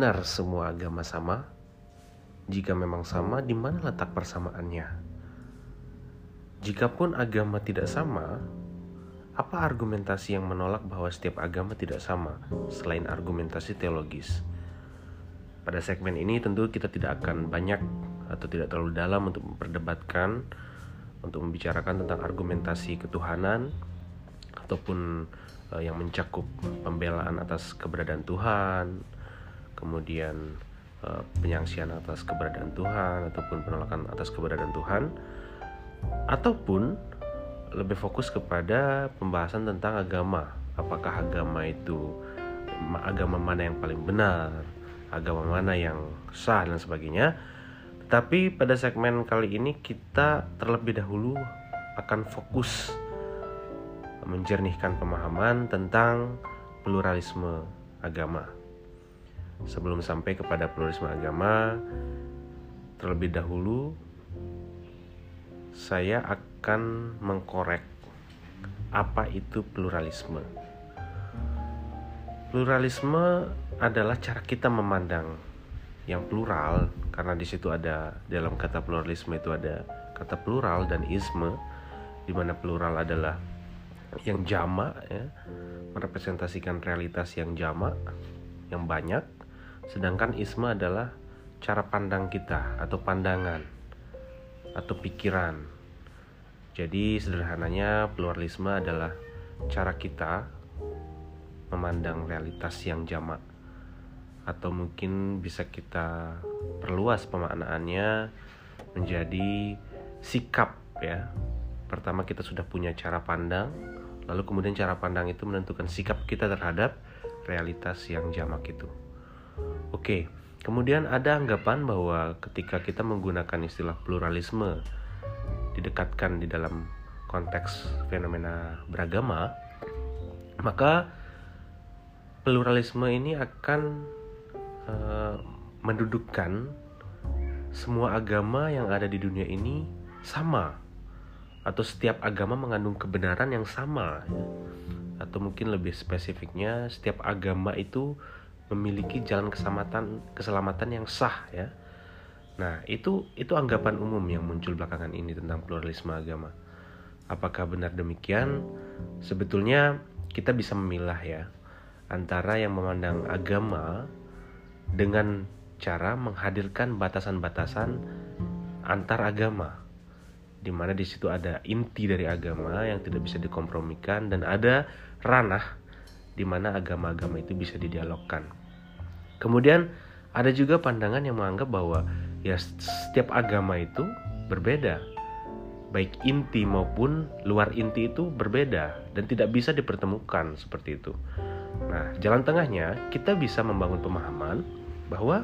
benar semua agama sama? Jika memang sama, di mana letak persamaannya? Jikapun agama tidak sama, apa argumentasi yang menolak bahwa setiap agama tidak sama selain argumentasi teologis? Pada segmen ini tentu kita tidak akan banyak atau tidak terlalu dalam untuk memperdebatkan untuk membicarakan tentang argumentasi ketuhanan ataupun uh, yang mencakup pembelaan atas keberadaan Tuhan, kemudian uh, penyangsian atas keberadaan Tuhan ataupun penolakan atas keberadaan Tuhan, ataupun lebih fokus kepada pembahasan tentang agama. Apakah agama itu agama mana yang paling benar, agama mana yang sah dan sebagainya. Tapi pada segmen kali ini kita terlebih dahulu akan fokus menjernihkan pemahaman tentang pluralisme agama. Sebelum sampai kepada pluralisme agama, terlebih dahulu saya akan mengkorek apa itu pluralisme. Pluralisme adalah cara kita memandang yang plural karena di situ ada dalam kata pluralisme itu ada kata plural dan isme di mana plural adalah yang jamak ya merepresentasikan realitas yang jamak yang banyak sedangkan isma adalah cara pandang kita atau pandangan atau pikiran. Jadi sederhananya pluralisme adalah cara kita memandang realitas yang jamak. Atau mungkin bisa kita perluas pemaknaannya menjadi sikap ya. Pertama kita sudah punya cara pandang Lalu kemudian cara pandang itu menentukan sikap kita terhadap realitas yang jamak itu. Oke, kemudian ada anggapan bahwa ketika kita menggunakan istilah pluralisme didekatkan di dalam konteks fenomena beragama, maka pluralisme ini akan uh, mendudukkan semua agama yang ada di dunia ini sama atau setiap agama mengandung kebenaran yang sama ya. atau mungkin lebih spesifiknya setiap agama itu memiliki jalan keselamatan keselamatan yang sah ya. Nah itu itu anggapan umum yang muncul belakangan ini tentang pluralisme agama. Apakah benar demikian? Sebetulnya kita bisa memilah ya antara yang memandang agama dengan cara menghadirkan batasan-batasan antar agama di mana di situ ada inti dari agama yang tidak bisa dikompromikan dan ada ranah di mana agama-agama itu bisa didialogkan. Kemudian ada juga pandangan yang menganggap bahwa ya setiap agama itu berbeda. Baik inti maupun luar inti itu berbeda dan tidak bisa dipertemukan seperti itu. Nah, jalan tengahnya kita bisa membangun pemahaman bahwa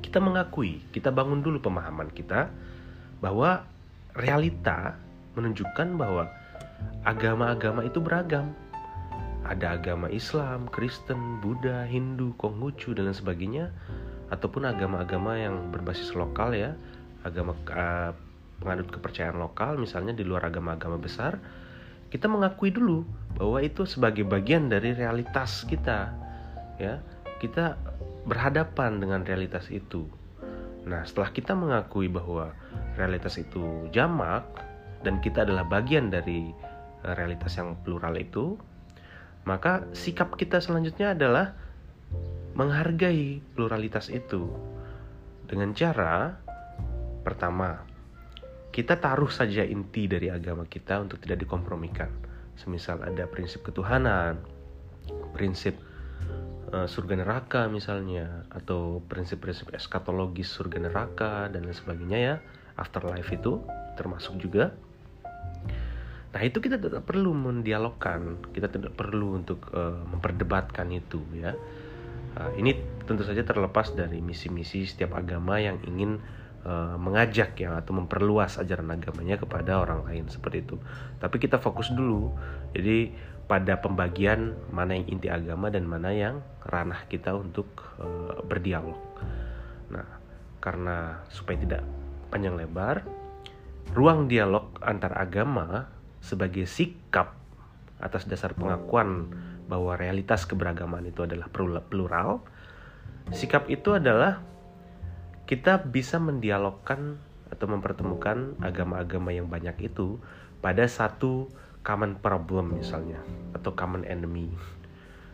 kita mengakui, kita bangun dulu pemahaman kita bahwa realita menunjukkan bahwa agama-agama itu beragam. Ada agama Islam, Kristen, Buddha, Hindu, Konghucu dan lain sebagainya ataupun agama-agama yang berbasis lokal ya, agama uh, pengadut kepercayaan lokal misalnya di luar agama-agama besar, kita mengakui dulu bahwa itu sebagai bagian dari realitas kita. Ya, kita berhadapan dengan realitas itu. Nah, setelah kita mengakui bahwa realitas itu jamak dan kita adalah bagian dari eh, realitas yang plural itu, maka sikap kita selanjutnya adalah menghargai pluralitas itu. Dengan cara pertama kita taruh saja inti dari agama kita untuk tidak dikompromikan. Semisal ada prinsip ketuhanan, prinsip uh, surga neraka misalnya atau prinsip-prinsip eskatologis surga neraka dan lain sebagainya ya. Afterlife itu termasuk juga nah itu kita tidak perlu mendialogkan. Kita tidak perlu untuk uh, memperdebatkan itu ya. Uh, ini tentu saja terlepas dari misi-misi setiap agama yang ingin uh, mengajak ya atau memperluas ajaran agamanya kepada orang lain seperti itu. Tapi kita fokus dulu. Jadi pada pembagian mana yang inti agama dan mana yang ranah kita untuk uh, berdialog. Nah, karena supaya tidak panjang lebar, ruang dialog antar agama sebagai sikap atas dasar pengakuan bahwa realitas keberagaman itu adalah plural sikap itu adalah kita bisa mendialogkan atau mempertemukan agama-agama yang banyak itu pada satu common problem misalnya atau common enemy.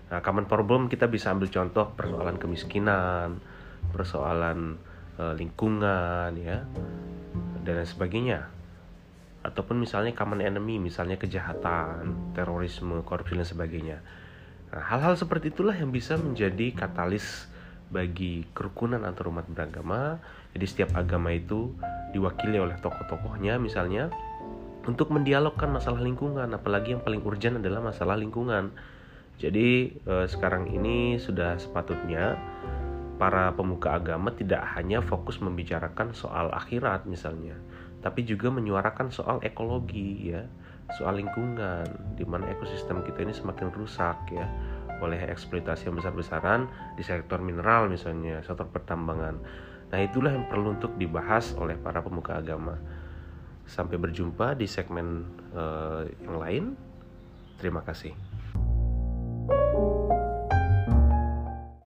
Nah, common problem kita bisa ambil contoh persoalan kemiskinan, persoalan uh, lingkungan ya dan lain sebagainya. Ataupun misalnya common enemy, misalnya kejahatan, terorisme, korupsi dan sebagainya. Nah, hal-hal seperti itulah yang bisa menjadi katalis bagi kerukunan antar umat beragama. Jadi setiap agama itu diwakili oleh tokoh-tokohnya misalnya untuk mendialogkan masalah lingkungan, apalagi yang paling urgent adalah masalah lingkungan. Jadi eh, sekarang ini sudah sepatutnya para pemuka agama tidak hanya fokus membicarakan soal akhirat misalnya, tapi juga menyuarakan soal ekologi ya, soal lingkungan, di mana ekosistem kita ini semakin rusak ya oleh eksploitasi yang besar-besaran di sektor mineral misalnya, sektor pertambangan. Nah, itulah yang perlu untuk dibahas oleh para pemuka agama. Sampai berjumpa di segmen uh, yang lain. Terima kasih.